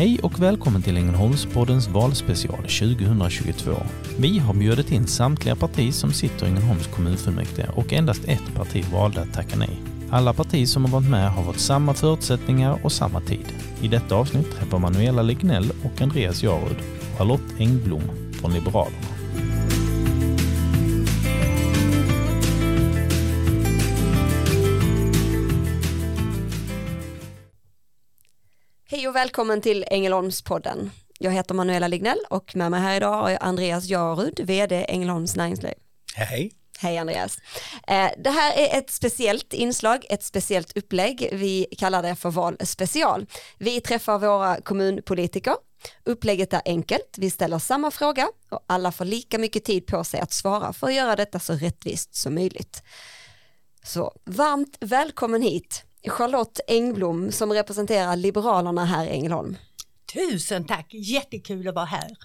Hej och välkommen till Ängelholmspoddens valspecial 2022. Vi har bjudit in samtliga partier som sitter i Ängelholms kommunfullmäktige och endast ett parti valde att tacka nej. Alla partier som har varit med har fått samma förutsättningar och samma tid. I detta avsnitt träffar Manuela Lignell och Andreas Jarud Charlotte Engblom från Liberalerna. Hej och välkommen till Ängelholmspodden. Jag heter Manuela Lignell och med mig här idag har jag Andreas Jarud, vd Ängelholms Näringsliv. Hej. Hej Andreas. Eh, det här är ett speciellt inslag, ett speciellt upplägg. Vi kallar det för val special. Vi träffar våra kommunpolitiker. Upplägget är enkelt. Vi ställer samma fråga och alla får lika mycket tid på sig att svara för att göra detta så rättvist som möjligt. Så varmt välkommen hit Charlotte Engblom som representerar Liberalerna här i Ängelholm. Tusen tack, jättekul att vara här.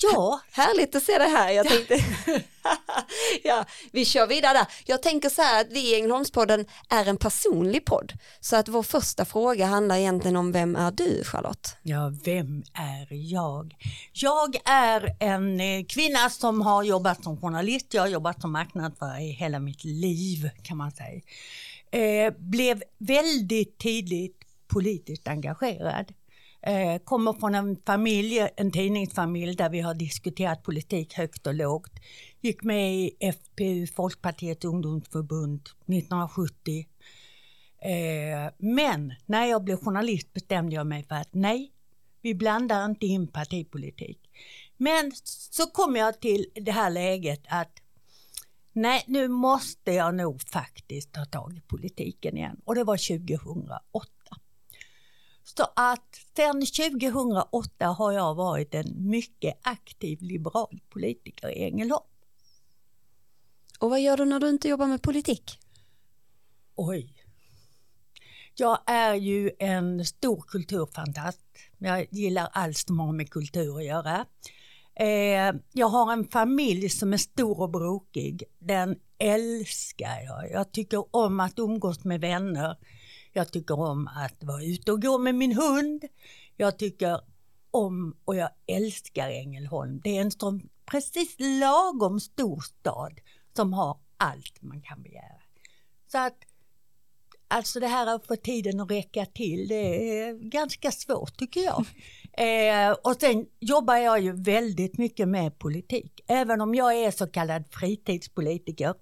Ja. Härligt att se dig här. Jag tänkte, ja, vi kör vidare där. Jag tänker så här att vi i Ängelholmspodden är en personlig podd. Så att vår första fråga handlar egentligen om vem är du Charlotte? Ja, vem är jag? Jag är en eh, kvinna som har jobbat som journalist. Jag har jobbat som marknadsförare i hela mitt liv kan man säga. Eh, blev väldigt tidigt politiskt engagerad. Eh, kommer från en familj, en tidningsfamilj där vi har diskuterat politik högt och lågt. Gick med i FPU, Folkpartiets ungdomsförbund, 1970. Eh, men när jag blev journalist bestämde jag mig för att nej, vi blandar inte in partipolitik. Men så kom jag till det här läget att nej, nu måste jag nog faktiskt ta tag i politiken igen. Och det var 2008. Så att sedan 2008 har jag varit en mycket aktiv liberal politiker i Ängelholm. Och vad gör du när du inte jobbar med politik? Oj. Jag är ju en stor kulturfantast. Jag gillar allt som har med kultur att göra. Eh, jag har en familj som är stor och brokig. Den älskar jag. Jag tycker om att umgås med vänner. Jag tycker om att vara ute och gå med min hund. Jag tycker om och jag älskar Ängelholm. Det är en sån precis lagom stor stad som har allt man kan begära. Så att Alltså det här att få tiden att räcka till, det är ganska svårt tycker jag. Eh, och sen jobbar jag ju väldigt mycket med politik. Även om jag är så kallad fritidspolitiker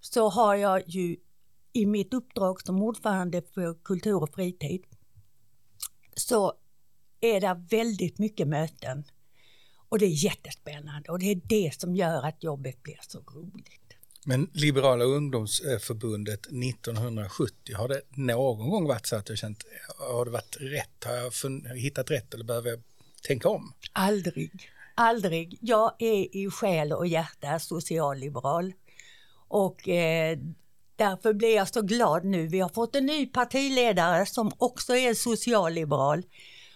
så har jag ju i mitt uppdrag som ordförande för kultur och fritid så är det väldigt mycket möten. Och det är jättespännande och det är det som gör att jobbet blir så roligt. Men Liberala ungdomsförbundet 1970, har det någon gång varit så att jag känt, har det varit rätt, har jag hittat rätt eller behöver jag tänka om? Aldrig, aldrig. Jag är i själ och hjärta socialliberal. Och eh, Därför blir jag så glad nu. Vi har fått en ny partiledare som också är socialliberal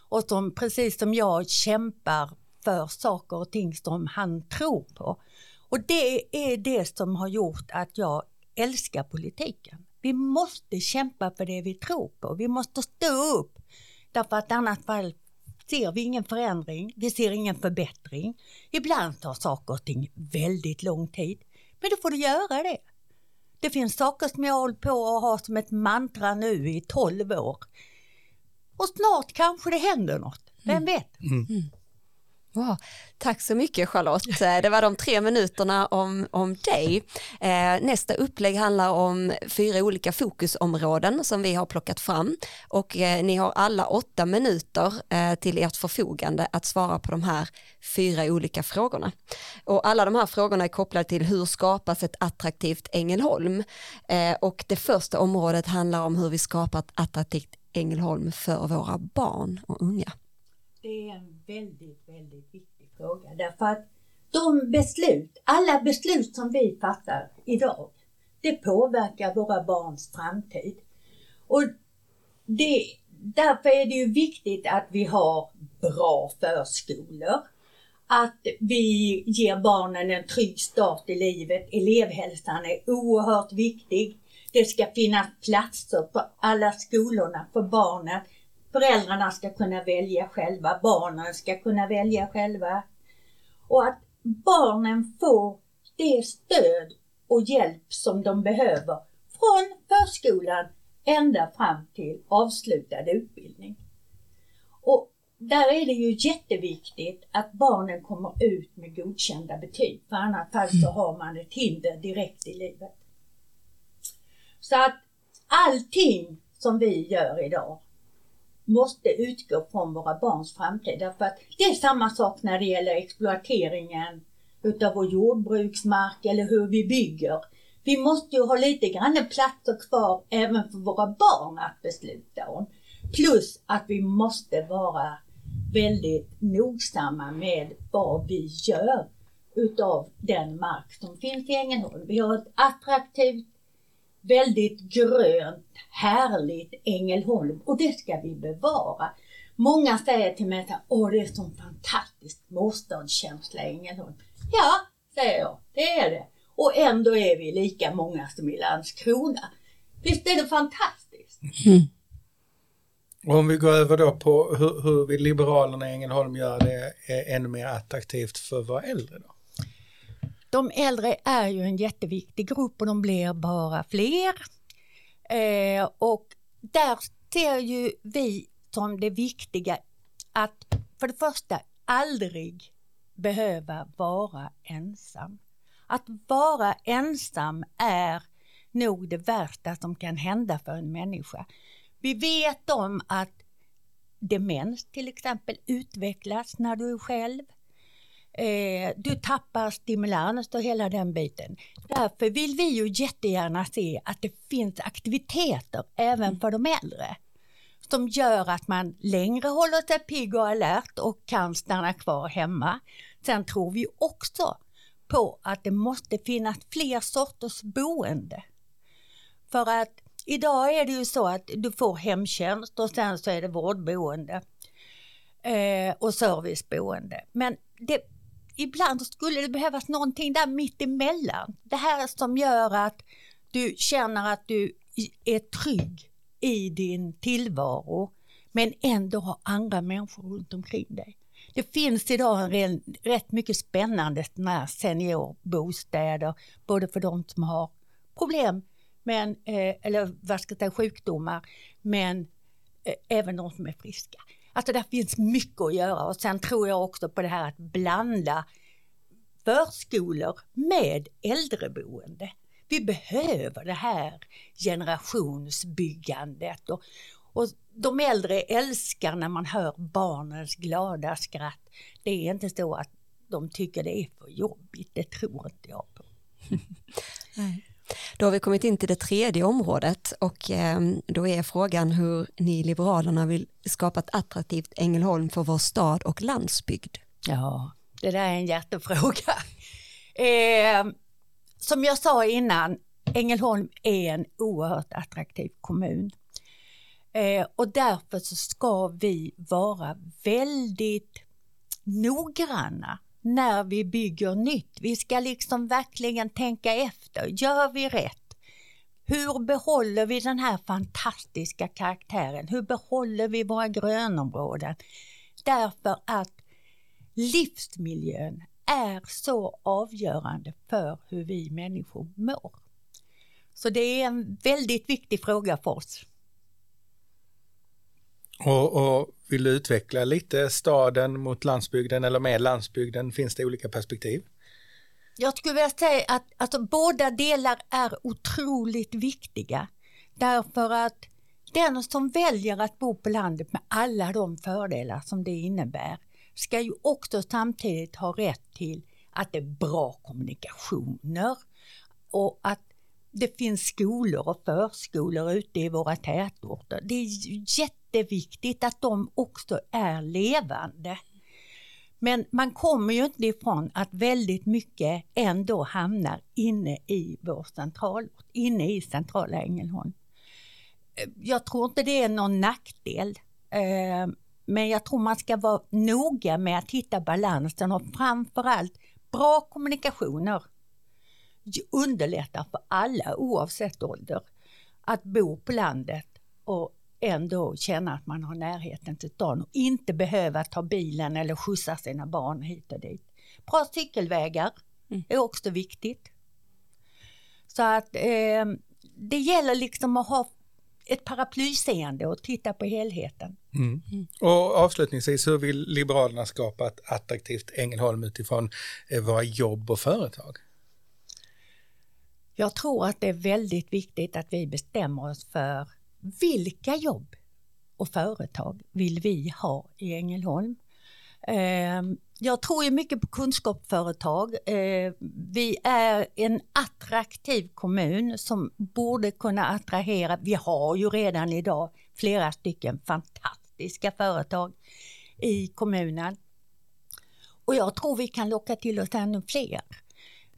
och som precis som jag kämpar för saker och ting som han tror på. Och det är det som har gjort att jag älskar politiken. Vi måste kämpa för det vi tror på. Vi måste stå upp. Därför att annars fall ser vi ingen förändring, vi ser ingen förbättring. Ibland tar saker och ting väldigt lång tid. Men då får du göra det. Det finns saker som jag håller på att ha som ett mantra nu i 12 år. Och snart kanske det händer något, vem mm. vet? Mm. Mm. Wow. Tack så mycket Charlotte. Eh, det var de tre minuterna om, om dig. Eh, nästa upplägg handlar om fyra olika fokusområden som vi har plockat fram och eh, ni har alla åtta minuter till ert förfogande att svara på de här fyra olika frågorna. Och alla de här frågorna är kopplade till hur skapas ett attraktivt Ängelholm och det första området handlar om hur vi skapar ett attraktivt Ängelholm för våra barn och unga. Det är en väldigt, väldigt viktig fråga därför att de beslut, alla beslut som vi fattar idag, det påverkar våra barns framtid. Och det, därför är det ju viktigt att vi har bra förskolor, att vi ger barnen en trygg start i livet. Elevhälsan är oerhört viktig. Det ska finnas platser på alla skolorna för barnen föräldrarna ska kunna välja själva, barnen ska kunna välja själva. Och att barnen får det stöd och hjälp som de behöver från förskolan ända fram till avslutad utbildning. Och där är det ju jätteviktigt att barnen kommer ut med godkända betyg, för annars fall så har man ett hinder direkt i livet. Så att allting som vi gör idag måste utgå från våra barns framtid. Därför att det är samma sak när det gäller exploateringen utav vår jordbruksmark eller hur vi bygger. Vi måste ju ha lite grann platser kvar även för våra barn att besluta om. Plus att vi måste vara väldigt nogsamma med vad vi gör utav den mark som finns i Ängelholm. Vi har ett attraktivt, väldigt grönt, härligt Ängelholm och det ska vi bevara. Många säger till mig att åh det är sån fantastisk småstadskänsla i Ängelholm. Ja, säger jag, det är det. Och ändå är vi lika många som i Landskrona. Visst är det fantastiskt? Mm. Och om vi går över då på hur, hur vi Liberalerna i Ängelholm gör det ännu mer attraktivt för våra äldre då? De äldre är ju en jätteviktig grupp och de blir bara fler. Eh, och där ser ju vi som det viktiga att för det första aldrig behöva vara ensam. Att vara ensam är nog det värsta som kan hända för en människa. Vi vet om att demens till exempel utvecklas när du är själv. Eh, du tappar stimulans och hela den biten. Därför vill vi ju jättegärna se att det finns aktiviteter även för de äldre som gör att man längre håller sig pigg och alert och kan stanna kvar hemma. Sen tror vi också på att det måste finnas fler sorters boende. För att idag är det ju så att du får hemtjänst och sen så är det vårdboende eh, och serviceboende. Men det, ibland skulle det behövas någonting där mittemellan. Det här som gör att du känner att du är trygg i din tillvaro men ändå har andra människor runt omkring dig. Det finns idag en rätt mycket spännande seniorbostäder, både för de som har problem, men, eh, eller vad ska jag säga, sjukdomar, men eh, även de som är friska. Alltså där finns mycket att göra och sen tror jag också på det här att blanda förskolor med äldreboende. Vi behöver det här generationsbyggandet och, och de äldre älskar när man hör barnens glada skratt. Det är inte så att de tycker det är för jobbigt, det tror inte jag på. Då har vi kommit in till det tredje området och eh, då är frågan hur ni Liberalerna vill skapa ett attraktivt Ängelholm för vår stad och landsbygd. Ja, det där är en hjärtefråga. Eh, som jag sa innan, Ängelholm är en oerhört attraktiv kommun. Eh, och därför så ska vi vara väldigt noggranna när vi bygger nytt. Vi ska liksom verkligen tänka efter. Gör vi rätt? Hur behåller vi den här fantastiska karaktären? Hur behåller vi våra grönområden? Därför att livsmiljön är så avgörande för hur vi människor mår. Så det är en väldigt viktig fråga för oss. Och, och vill du utveckla lite staden mot landsbygden eller med landsbygden? Finns det olika perspektiv? Jag skulle vilja säga att alltså, båda delar är otroligt viktiga. Därför att den som väljer att bo på landet med alla de fördelar som det innebär ska ju också samtidigt ha rätt till att det är bra kommunikationer och att det finns skolor och förskolor ute i våra tätorter. Det är jätteviktigt att de också är levande. Men man kommer ju inte ifrån att väldigt mycket ändå hamnar inne i vår centralort, inne i centrala Ängelholm. Eh, jag tror inte det är någon nackdel. Eh, men jag tror man ska vara noga med att hitta balansen och framförallt bra kommunikationer underlättar för alla oavsett ålder att bo på landet och ändå känna att man har närheten till stan och inte behöva ta bilen eller skjutsa sina barn hit och dit. Bra cykelvägar Mm. är också viktigt. Så att eh, det gäller liksom att ha ett paraplyseende och titta på helheten. Mm. Och avslutningsvis, hur vill Liberalerna skapa ett attraktivt Ängelholm utifrån eh, våra jobb och företag? Jag tror att det är väldigt viktigt att vi bestämmer oss för vilka jobb och företag vill vi ha i Ängelholm. Ehm, jag tror ju mycket på kunskapsföretag. Ehm, vi är en attraktiv kommun som borde kunna attrahera, vi har ju redan idag flera stycken fantastiska företag i kommunen. Och jag tror vi kan locka till oss ännu fler.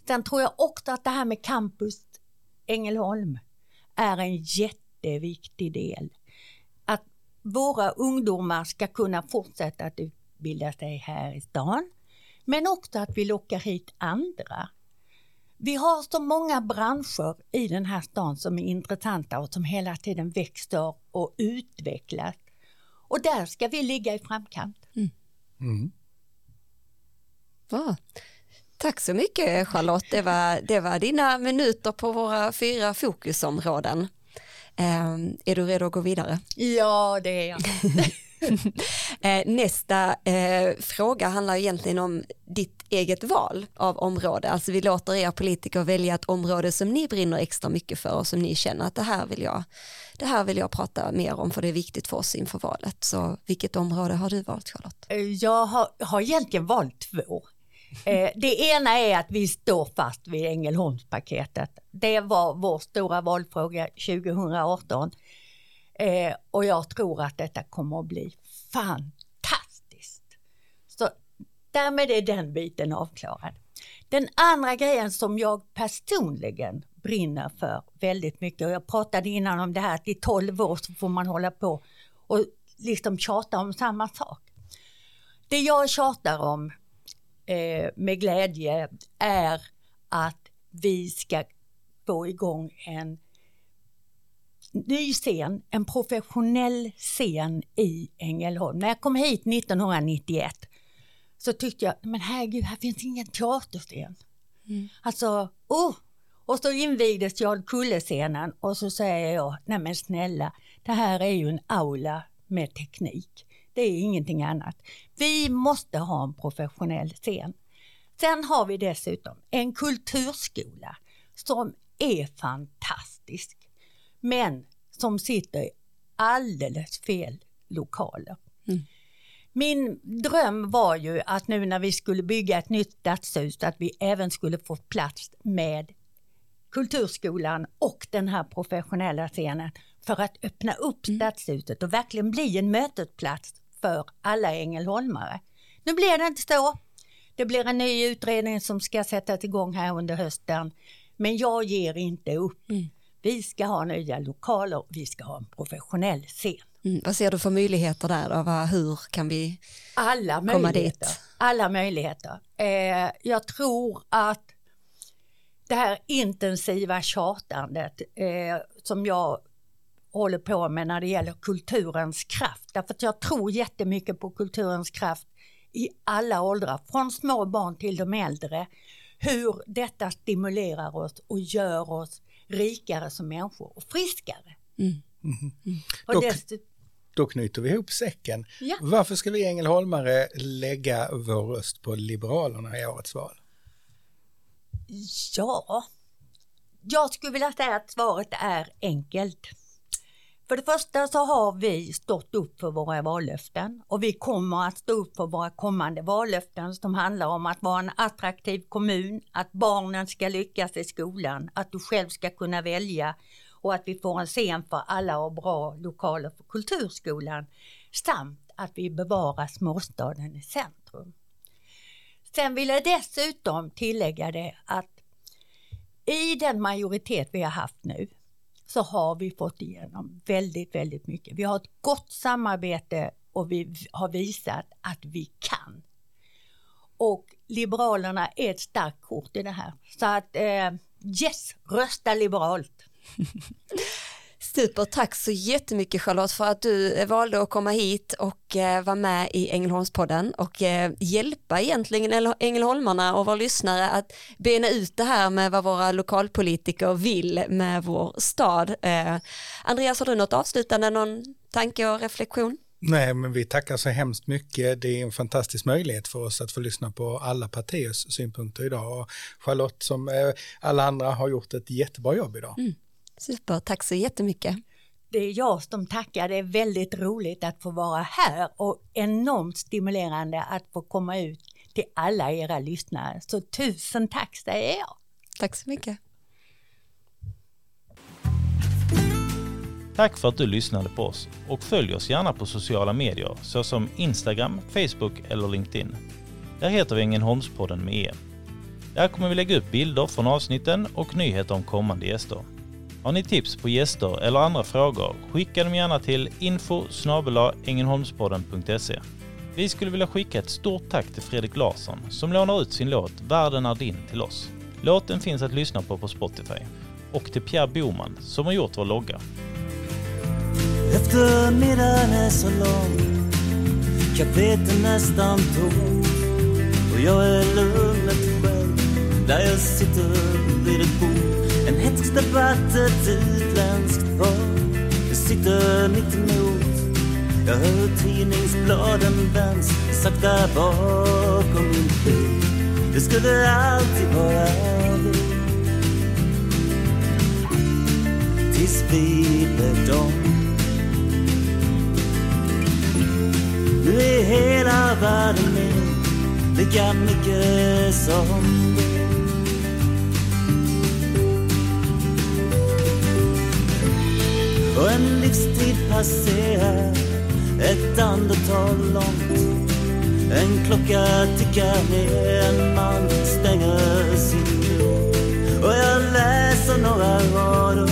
Sen tror jag också att det här med campus Ängelholm är en jätteviktig del. Att våra ungdomar ska kunna fortsätta att utbilda sig här i stan. Men också att vi lockar hit andra. Vi har så många branscher i den här stan som är intressanta och som hela tiden växer och utvecklas. Och där ska vi ligga i framkant. Mm. Bra. Tack så mycket Charlotte, det var, det var dina minuter på våra fyra fokusområden. Eh, är du redo att gå vidare? Ja, det är jag. Eh, nästa eh, fråga handlar egentligen om ditt eget val av område. Alltså vi låter er politiker välja ett område som ni brinner extra mycket för och som ni känner att det här vill jag, det här vill jag prata mer om för det är viktigt för oss inför valet. Så vilket område har du valt Charlotte? Eh, Jag har, har egentligen valt två. Eh, det ena är att vi står fast vid Ängelholmspaketet. Det var vår stora valfråga 2018. Eh, och jag tror att detta kommer att bli fantastiskt. Så därmed är den biten avklarad. Den andra grejen som jag personligen brinner för väldigt mycket och jag pratade innan om det här att i 12 år så får man hålla på och liksom tjata om samma sak. Det jag tjatar om eh, med glädje är att vi ska få igång en ny scen, en professionell scen i Ängelholm. När jag kom hit 1991 så tyckte jag, men herregud, här finns ingen teaterscen. Mm. Alltså, oh! Och så invigdes Jarlkulle-scenen och så säger jag, nej men snälla, det här är ju en aula med teknik. Det är ingenting annat. Vi måste ha en professionell scen. Sen har vi dessutom en kulturskola som är fantastisk men som sitter i alldeles fel lokaler. Mm. Min dröm var ju att nu när vi skulle bygga ett nytt stadshus att vi även skulle få plats med Kulturskolan och den här professionella scenen för att öppna upp Mm. stadshuset och verkligen bli en mötesplats för alla ängelholmare. Nu blir det inte så. Det blir en ny utredning som ska sättas igång här under hösten. Men jag ger inte upp. Mm. Vi ska ha nya lokaler och vi ska ha en professionell scen. Mm. Vad ser du för möjligheter där? Då? Hur kan vi? Alla Komma möjligheter. dit. Alla möjligheter. Eh, jag tror att det här intensiva tjatandet eh, som jag håller på med när det gäller kulturens kraft. Därför att jag tror jättemycket på kulturens kraft i alla åldrar, från små barn till de äldre. Hur detta stimulerar oss och gör oss rikare som människor och friskare. Mm. Och Dock- dessutom, Då knyter vi ihop säcken. Ja. Varför ska vi ängelholmare lägga vår röst på Liberalerna i årets val? Ja, jag skulle vilja säga att svaret är enkelt. För det första så har vi stått upp för våra vallöften och vi kommer att stå upp för våra kommande vallöften som handlar om att vara en attraktiv kommun, att barnen ska lyckas i skolan, att du själv ska kunna välja och att vi får en scen för alla och bra lokaler för kulturskolan samt att vi bevarar småstaden i centrum. Sen vill jag dessutom tillägga det att i den majoritet vi har haft nu så har vi fått igenom väldigt, väldigt mycket. Vi har ett gott samarbete och vi har visat att vi kan. Och Liberalerna är ett starkt kort i det här. Så att eh, yes, rösta liberalt. Super, tack så jättemycket Charlotte för att du valde att komma hit och eh, vara med i Ängelholmspodden och eh, hjälpa egentligen Ängelholmarna och våra lyssnare att bena ut det här med vad våra lokalpolitiker vill med vår stad. Eh, Andreas, har du något avslutande, någon tanke och reflektion? Nej, men vi tackar så hemskt mycket. Det är en fantastisk möjlighet för oss att få lyssna på alla partiers synpunkter idag. Och Charlotte, som alla andra, har gjort ett jättebra jobb idag. Mm. Super, tack så jättemycket. Det är jag som tackar. Det är väldigt roligt att få vara här och enormt stimulerande att få komma ut till alla era lyssnare. Så tusen tack säger jag. Tack så mycket. Tack för att du lyssnade på oss och följ oss gärna på sociala medier såsom Instagram, Facebook eller LinkedIn. Där heter vi Ängelholmspodden med E. Där kommer vi lägga upp bilder från avsnitten och nyheter om kommande gäster. Har ni tips på gäster eller andra frågor, skicka dem gärna till info Vi skulle vilja skicka ett stort tack till Fredrik Larsson som lånar ut sin låt Världen är din till oss. Låten finns att lyssna på på Spotify. Och till Pierre Boman som har gjort vår logga. Eftermiddagen är så lång Kaféet är nästan tomt Och jag är lugnet själv Där jag sitter vid ett bord debatt, ett utländskt par Det sitter mitt emot. Jag hör tidningsbladen vänds sakta bakom min bil. Det skulle alltid vara vi Tills vi blev dom Nu är hela världen min lika mycket som du och en livstid passerar. Ett andetag långt. En klocka tickar ner, en man stänger sin dörr. Och jag läser några rader.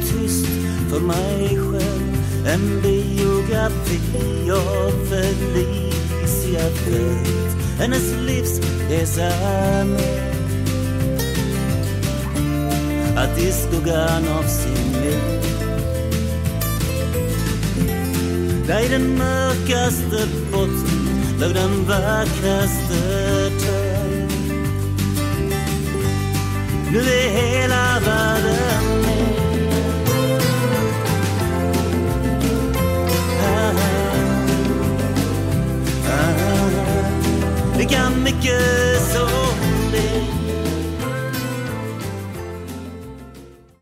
Tyst för mig själv. En biografi av Felicia Fält. Hennes livsresa med att i skuggan av sin Där i den mörkaste botten låg den vackraste törn. Nu är hela världen. Ah, ah, ah, lika mycket